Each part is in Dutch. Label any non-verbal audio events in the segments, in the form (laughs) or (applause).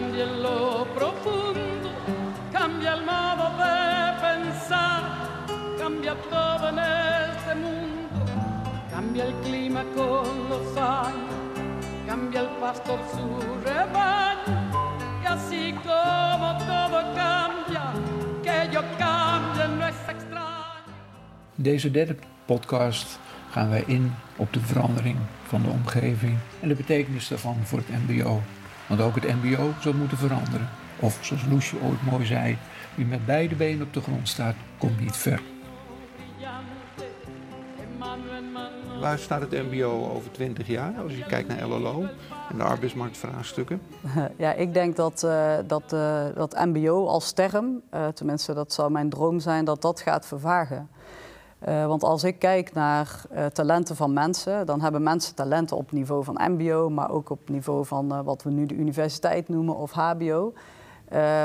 cambia en lo cambia el modo de pensar, cambia todo en este mundo, cambia el clima con los años, cambia el pastor su rebaño, y así como todo cambia, que yo cambie no. Deze derde podcast gaan wij in op de verandering van de omgeving en de betekenis daarvan voor het MBO. Want ook het MBO zal moeten veranderen. Of zoals Loesje ooit mooi zei: wie met beide benen op de grond staat, komt niet ver. Waar staat het MBO over 20 jaar als je kijkt naar LLO en de arbeidsmarktvraagstukken? (laughs) Ja, ik denk dat, uh, dat, uh, dat MBO als term, uh, tenminste dat zou mijn droom zijn, dat dat gaat vervagen. Uh, want als ik kijk naar uh, talenten van mensen, dan hebben mensen talenten op niveau van MBO, maar ook op niveau van uh, wat we nu de universiteit noemen of HBO.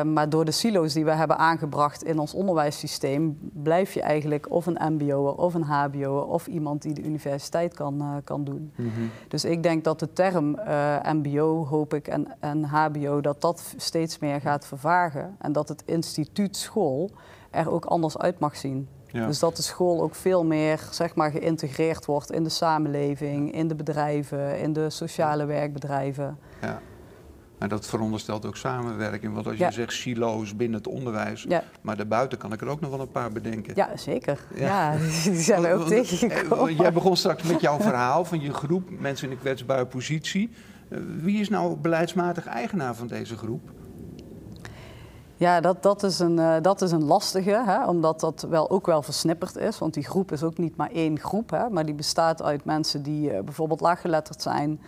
maar door de silo's die we hebben aangebracht in ons onderwijssysteem, blijf je eigenlijk of een MBO'er of een HBO'er of iemand die de universiteit kan, kan doen. Mm -hmm. Dus ik denk dat de term MBO, hoop ik, en, en HBO, dat dat steeds meer gaat vervagen. En dat het instituut school er ook anders uit mag zien. Ja. Dus dat de school ook veel meer zeg maar, geïntegreerd wordt in de samenleving, in de bedrijven, in de sociale werkbedrijven. Ja. En dat veronderstelt ook samenwerking. Want als je ja. zegt silo's binnen het onderwijs, ja. maar daarbuiten kan ik er ook nog wel een paar bedenken. Ja, zeker. Ja, ja (laughs) die zijn we ook tegengekomen. Jij begon straks met jouw verhaal van je groep, mensen in een kwetsbare positie. Wie is nou beleidsmatig eigenaar van deze groep? Ja, dat, dat, is een, uh, dat is een lastige, hè, omdat dat wel, ook wel versnipperd is. Want die groep is ook niet maar één groep, hè, maar die bestaat uit mensen die uh, bijvoorbeeld laaggeletterd zijn.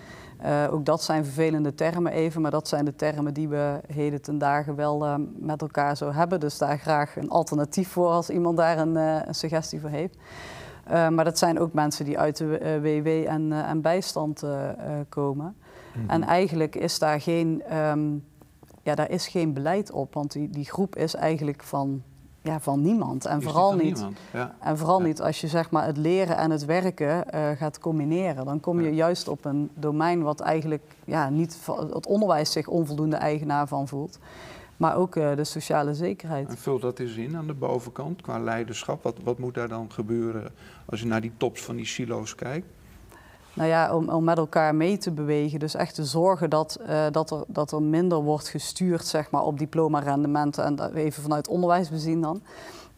Uh, ook dat zijn vervelende termen even, maar dat zijn de termen die we heden ten dagen wel met elkaar zo hebben. Dus daar graag een alternatief voor als iemand daar een, een suggestie voor heeft. maar dat zijn ook mensen die uit de WW en, en bijstand komen. Mm -hmm. En eigenlijk is daar geen... Um, ja, daar is geen beleid op, want die, die groep is eigenlijk van, ja, van niemand. En vooral, niet. Ja. en vooral ja. niet als je zeg maar, het leren en het werken uh, gaat combineren. Dan kom je juist op een domein wat eigenlijk ja, niet het onderwijs zich onvoldoende eigenaar van voelt. Maar ook uh, de sociale zekerheid. En vul dat eens in aan de bovenkant qua leiderschap. Wat, wat moet daar dan gebeuren als je naar die tops van die silo's kijkt? Nou ja, om, om met elkaar mee te bewegen. Dus echt te zorgen dat, uh, dat, er, dat er minder wordt gestuurd zeg maar, op diploma-rendementen. En even vanuit onderwijs bezien dan.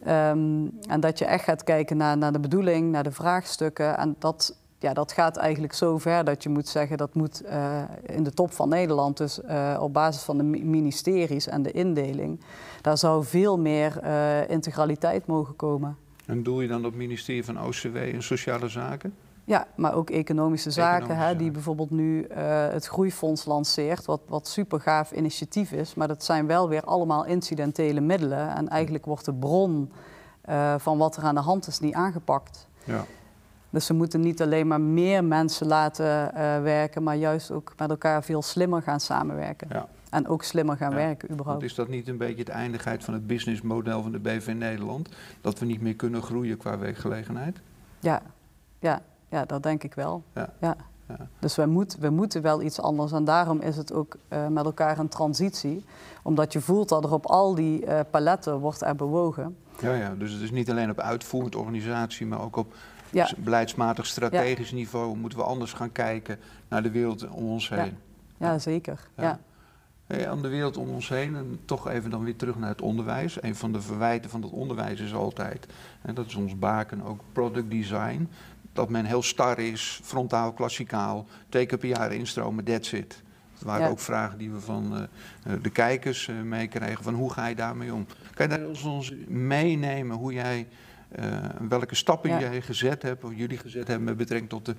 Um, en dat je echt gaat kijken naar, naar de bedoeling, naar de vraagstukken. En dat, ja, dat gaat eigenlijk zo ver dat je moet zeggen dat moet uh, in de top van Nederland, dus uh, op basis van de ministeries en de indeling, daar zou veel meer integraliteit mogen komen. En doel je dan op ministerie van OCW en Sociale Zaken? Ja, maar ook economische zaken, economische hè, die bijvoorbeeld nu uh, het Groeifonds lanceert, wat, wat super gaaf initiatief is. Maar dat zijn wel weer allemaal incidentele middelen. En eigenlijk wordt de bron uh, van wat er aan de hand is niet aangepakt. Ja. Dus we moeten niet alleen maar meer mensen laten uh, werken, maar juist ook met elkaar veel slimmer gaan samenwerken. Ja. En ook slimmer gaan ja. werken überhaupt. Want is dat niet een beetje het eindigheid van het businessmodel van de BV Nederland? Dat we niet meer kunnen groeien qua werkgelegenheid? Ja, ja. Ja, dat denk ik wel. Ja. ja. ja. Dus we, moet, we moeten wel iets anders. En daarom is het ook uh, met elkaar een transitie. Omdat je voelt dat er op al die uh, paletten wordt er bewogen. Ja, ja, dus het is niet alleen op uitvoerend organisatie, maar ook op ja. beleidsmatig strategisch niveau moeten we anders gaan kijken naar de wereld om ons heen. Ja, ja zeker. Ja. Hey, aan de wereld om ons heen en toch even dan weer terug naar het onderwijs. Een van de verwijten van het onderwijs is altijd, en dat is ons baken, ook product design dat men heel star is, frontaal, klassikaal, twee keer per jaar instromen, that's it. Dat waren ja. ook vragen die we van uh, de kijkers uh, meekregen, van hoe ga je daarmee om? Kan je daar ons meenemen hoe jij, uh, welke stappen ja. jij gezet hebt, of jullie gezet hebben met betrekking tot de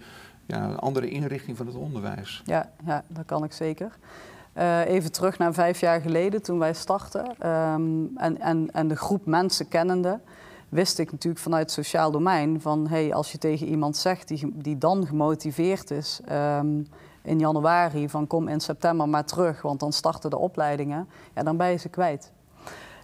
ja, andere inrichting van het onderwijs? Ja, ja dat kan ik zeker. Uh, even terug naar vijf jaar geleden toen wij startten um, en, en, en de groep mensen kennende wist ik natuurlijk vanuit het sociaal domein van hey, als je tegen iemand zegt die, die dan gemotiveerd is um, in januari van kom in september maar terug, want dan starten de opleidingen, ja, dan ben je ze kwijt.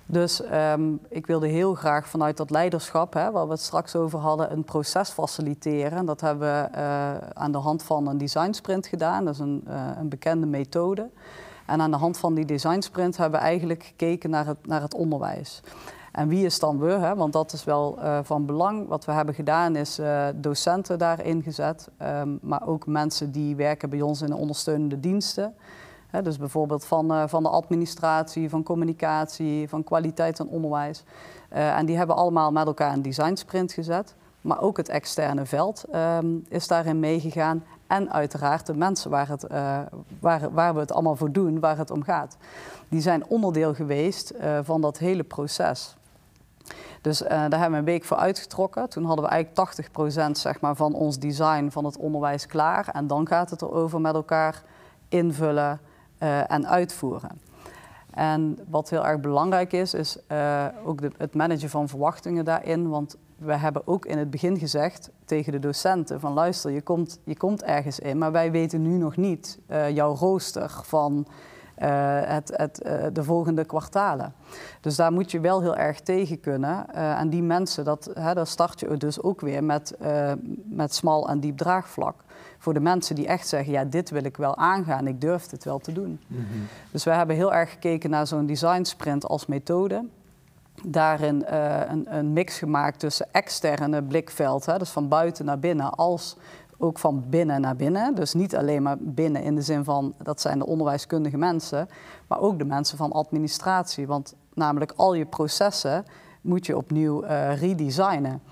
Dus um, ik wilde heel graag vanuit dat leiderschap, hè, waar we het straks over hadden, een proces faciliteren. En dat hebben we uh, aan de hand van een design sprint gedaan, dat is een, uh, een bekende methode. En aan de hand van die design sprint hebben we eigenlijk gekeken naar het, naar het onderwijs. En wie is dan we? Hè? Want dat is wel uh, van belang. Wat we hebben gedaan is uh, docenten daarin gezet, um, maar ook mensen die werken bij ons in de ondersteunende diensten. Hè, dus bijvoorbeeld van, uh, van de administratie, van communicatie, van kwaliteit en onderwijs. en die hebben allemaal met elkaar een design sprint gezet. Maar ook het externe veld um, is daarin meegegaan. En uiteraard de mensen waar, het, waar, waar we het allemaal voor doen, waar het om gaat. Die zijn onderdeel geweest van dat hele proces. Dus uh, daar hebben we een week voor uitgetrokken. Toen hadden we eigenlijk 80% zeg maar, van ons design van het onderwijs klaar. En dan gaat het erover met elkaar invullen uh, en uitvoeren. En wat heel erg belangrijk is, is uh, ook het managen van verwachtingen daarin. Want we hebben ook in het begin gezegd tegen de docenten van luister, je komt, je komt ergens in, maar wij weten nu nog niet jouw rooster van het, het, uh, de volgende kwartalen. Dus daar moet je wel heel erg tegen kunnen. Uh, en die mensen, dat, hè, daar start je dus ook weer met, met smal en diep draagvlak. Voor de mensen die echt zeggen, ja, dit wil ik wel aangaan, ik durf dit wel te doen. Mm -hmm. Dus we hebben heel erg gekeken naar zo'n design sprint als methode daarin uh, een, een, mix gemaakt tussen externe blikveld, hè, dus van buiten naar binnen, als ook van binnen naar binnen. Dus niet alleen maar binnen in de zin van dat zijn de onderwijskundige mensen, maar ook de mensen van administratie. Want namelijk al je processen moet je opnieuw uh, redesignen.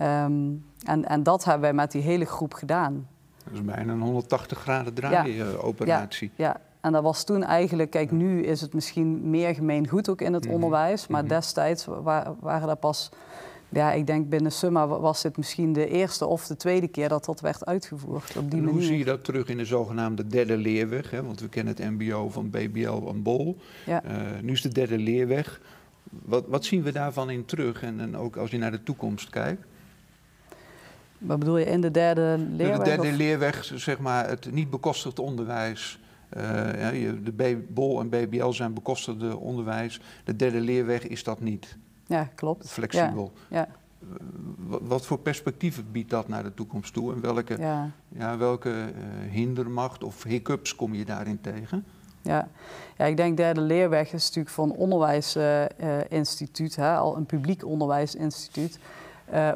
Um, en, en dat hebben wij met die hele groep gedaan. Dat is bijna een 180 graden draai-operatie. Ja, ja, en dat was toen eigenlijk, kijk, nu is het misschien meer gemeen goed ook in het -hmm. onderwijs, maar -hmm. destijds waren dat pas ja, ik denk binnen Summa was dit misschien de eerste of de tweede keer dat dat werd uitgevoerd. Op die en hoe manier. zie je dat terug in de zogenaamde derde leerweg? Hè? Want we kennen het MBO van BBL en Bol. Ja. Uh, nu is de derde leerweg. Wat, wat zien we daarvan in terug? En, en ook als je naar de toekomst kijkt? Wat bedoel je in de derde leerweg? De derde of? leerweg, zeg maar, het niet bekostigd onderwijs. Uh, ja, de BOL en BBL zijn bekostigde onderwijs. De derde leerweg is dat niet. Ja, klopt. Flexibel. Ja. Wat voor perspectieven biedt dat naar de toekomst toe? En welke, ja. Ja, welke uh, hindermacht of hiccups kom je daarin tegen? Ja. ja, ik denk derde leerweg is natuurlijk voor een onderwijsinstituut, uh, al een publiek onderwijsinstituut,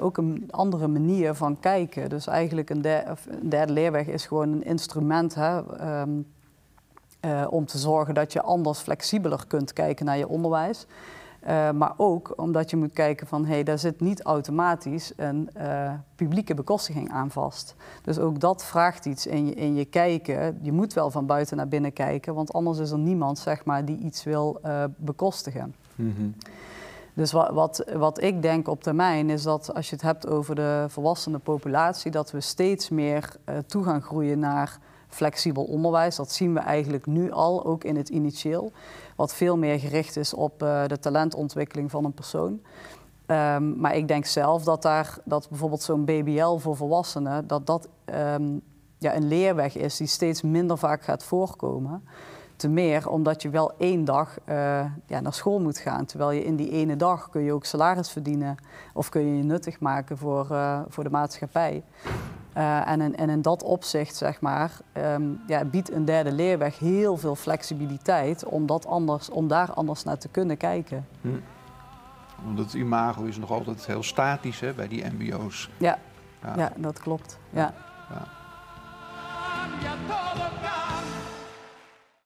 ook een andere manier van kijken. Dus eigenlijk een, der, een derde leerweg is gewoon een instrument hè, um, om te zorgen dat je anders flexibeler kunt kijken naar je onderwijs. Uh, maar ook omdat je moet kijken van hé, hey, daar zit niet automatisch een uh, publieke bekostiging aan vast. Dus ook dat vraagt iets in je, in je kijken. Je moet wel van buiten naar binnen kijken, want anders is er niemand zeg maar, die iets wil uh, bekostigen. Mm -hmm. Dus wat, wat, wat ik denk op termijn is dat als je het hebt over de volwassene populatie, dat we steeds meer toe gaan groeien naar flexibel onderwijs. Dat zien we eigenlijk nu al, ook in het initieel wat veel meer gericht is op uh, de talentontwikkeling van een persoon. Um, maar ik denk zelf dat daar dat bijvoorbeeld zo'n BBL voor volwassenen, dat dat um, ja, een leerweg is die steeds minder vaak gaat voorkomen. Te meer omdat je wel één dag uh, ja, naar school moet gaan. Terwijl je in die ene dag kun je ook salaris verdienen of kun je je nuttig maken voor, uh, voor de maatschappij. Eh, en, in, en, in, dat opzicht, zeg maar, ehm, ja, biedt een derde leerweg heel veel flexibiliteit om, dat anders, om daar anders naar te kunnen kijken. Hm. Omdat het imago is nog altijd heel statisch hè, bij die MBO's. Ja, ja. ja dat klopt. ja. ja.